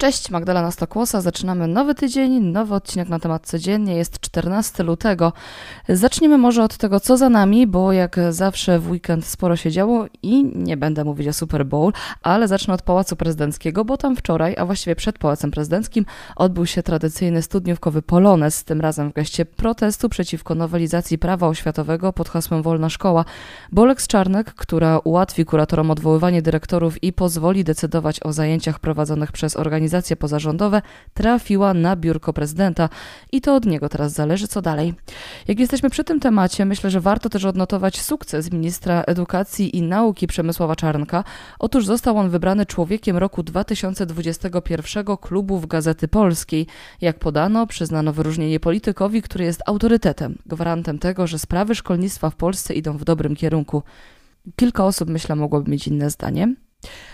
Cześć, Magdalena Stokłosa. Zaczynamy nowy tydzień, nowy odcinek na temat codziennie. Jest 14 lutego. Zaczniemy może od tego, co za nami, bo jak zawsze w weekend sporo się działo i nie będę mówić o Super Bowl, ale zacznę od Pałacu Prezydenckiego, bo tam wczoraj, a właściwie przed Pałacem Prezydenckim, odbył się tradycyjny studniówkowy Polones, tym razem w geście protestu przeciwko nowelizacji prawa oświatowego pod hasłem Wolna Szkoła. Bolek Czarnek, która ułatwi kuratorom odwoływanie dyrektorów i pozwoli decydować o zajęciach prowadzonych przez organizacje organizacje pozarządowe trafiła na biurko prezydenta i to od niego teraz zależy, co dalej. Jak jesteśmy przy tym temacie, myślę, że warto też odnotować sukces ministra edukacji i nauki Przemysława Czarnka. Otóż został on wybrany człowiekiem roku 2021 klubów Gazety Polskiej. Jak podano, przyznano wyróżnienie politykowi, który jest autorytetem, gwarantem tego, że sprawy szkolnictwa w Polsce idą w dobrym kierunku. Kilka osób, myślę, mogłoby mieć inne zdanie.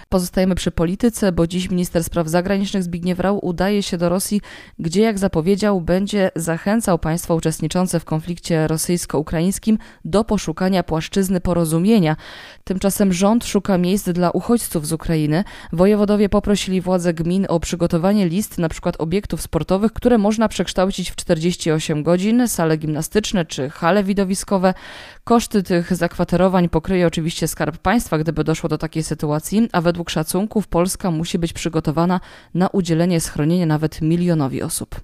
Pozostajemy przy polityce, bo dziś minister spraw zagranicznych Zbigniew Rau udaje się do Rosji, gdzie, jak zapowiedział, będzie zachęcał państwa uczestniczące w konflikcie rosyjsko-ukraińskim do poszukania płaszczyzny porozumienia. Tymczasem rząd szuka miejsc dla uchodźców z Ukrainy. Wojewodowie poprosili władze gmin o przygotowanie list np. obiektów sportowych, które można przekształcić w 48 godzin, sale gimnastyczne czy hale widowiskowe. Koszty tych zakwaterowań pokryje oczywiście Skarb Państwa, gdyby doszło do takiej sytuacji, a według szacunków Polska musi być przygotowana na udzielenie schronienia nawet milionowi osób.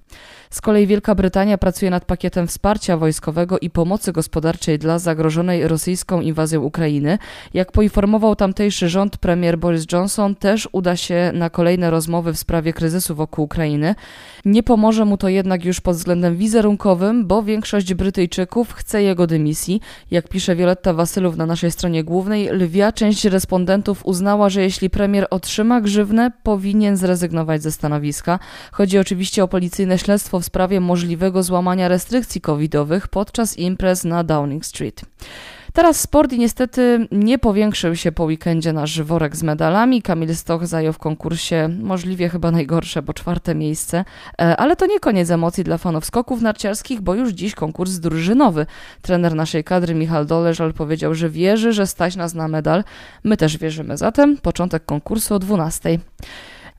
Z kolei Wielka Brytania pracuje nad pakietem wsparcia wojskowego i pomocy gospodarczej dla zagrożonej rosyjską inwazją Ukrainy. Jak poinformował tamtejszy rząd, premier Boris Johnson też uda się na kolejne rozmowy w sprawie kryzysu wokół Ukrainy. Nie pomoże mu to jednak już pod względem wizerunkowym, bo większość Brytyjczyków chce jego dymisji. Jak pisze Wioletta Wasylów na naszej stronie głównej, lwia część respondentów uznała, że jeśli premier otrzyma grzywnę, powinien zrezygnować ze stanowiska. Chodzi oczywiście o policyjne śledztwo w sprawie możliwego złamania restrykcji covidowych podczas imprez na Downing Street. Teraz sport i niestety nie powiększył się po weekendzie nasz worek z medalami. Kamil Stoch zajął w konkursie możliwie chyba najgorsze, bo czwarte miejsce. E, ale to nie koniec emocji dla fanów skoków narciarskich, bo już dziś konkurs drużynowy. Trener naszej kadry Michał Doleżal powiedział, że wierzy, że stać nas na medal. My też wierzymy. Zatem początek konkursu o 12.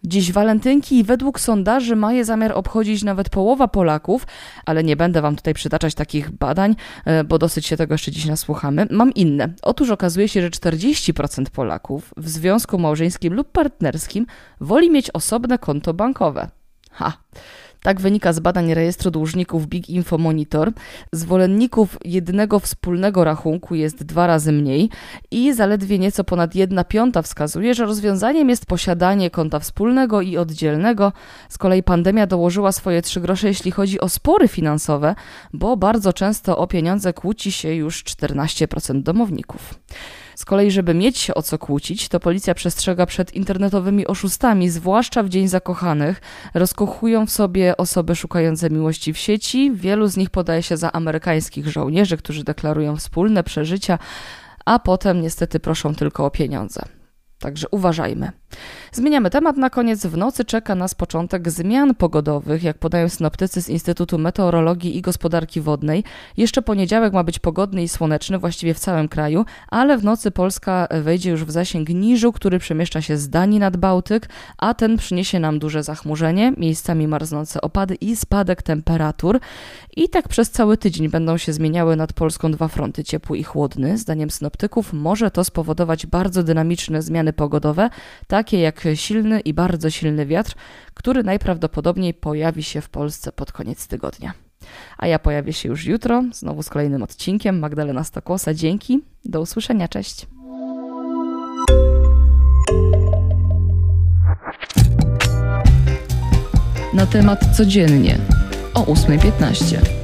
Dziś walentynki i według sondaży ma je zamiar obchodzić nawet połowa Polaków, ale nie będę wam tutaj przytaczać takich badań, e, bo dosyć się tego jeszcze dziś nasłuchamy. Mam inne. Otóż okazuje się, że 40% Polaków w związku małżeńskim lub partnerskim woli mieć osobne konto bankowe. Ha! Tak wynika z badań rejestru dłużników Big Info Monitor. Zwolenników jednego wspólnego rachunku jest dwa razy mniej i zaledwie nieco ponad jedna piąta wskazuje, że rozwiązaniem jest posiadanie konta wspólnego i oddzielnego. Z kolei pandemia dołożyła swoje trzy grosze, jeśli chodzi o spory finansowe, bo bardzo często o pieniądze kłóci się już 14% domowników. Z kolei, żeby mieć się o co kłócić, to policja przestrzega przed internetowymi oszustami, zwłaszcza w Dzień Zakochanych. Rozkochują w sobie osoby szukające miłości w sieci. Wielu z nich podaje się za amerykańskich żołnierzy, którzy deklarują wspólne przeżycia, a potem niestety proszą tylko o pieniądze. Także uważajmy. Zmieniamy temat. Na koniec w nocy czeka nas początek zmian pogodowych, jak podają synoptycy z Instytutu Meteorologii i Gospodarki Wodnej. Jeszcze poniedziałek ma być pogodny i słoneczny właściwie w całym kraju, ale w nocy Polska wejdzie już w zasięg niżu, który przemieszcza się z Danii nad Bałtyk, a ten przyniesie nam duże zachmurzenie, miejscami marznące opady i spadek temperatur. I tak przez cały tydzień będą się zmieniały nad Polską dwa fronty, ciepły i chłodny. Zdaniem synoptyków może to spowodować bardzo dynamiczne zmiany pogodowe, takie jak silny i bardzo silny wiatr, który najprawdopodobniej pojawi się w Polsce pod koniec tygodnia. A ja pojawię się już jutro, znowu z kolejnym odcinkiem. Magdalena Stokłosa, dzięki. Do usłyszenia, cześć. Na temat codziennie o 8.15.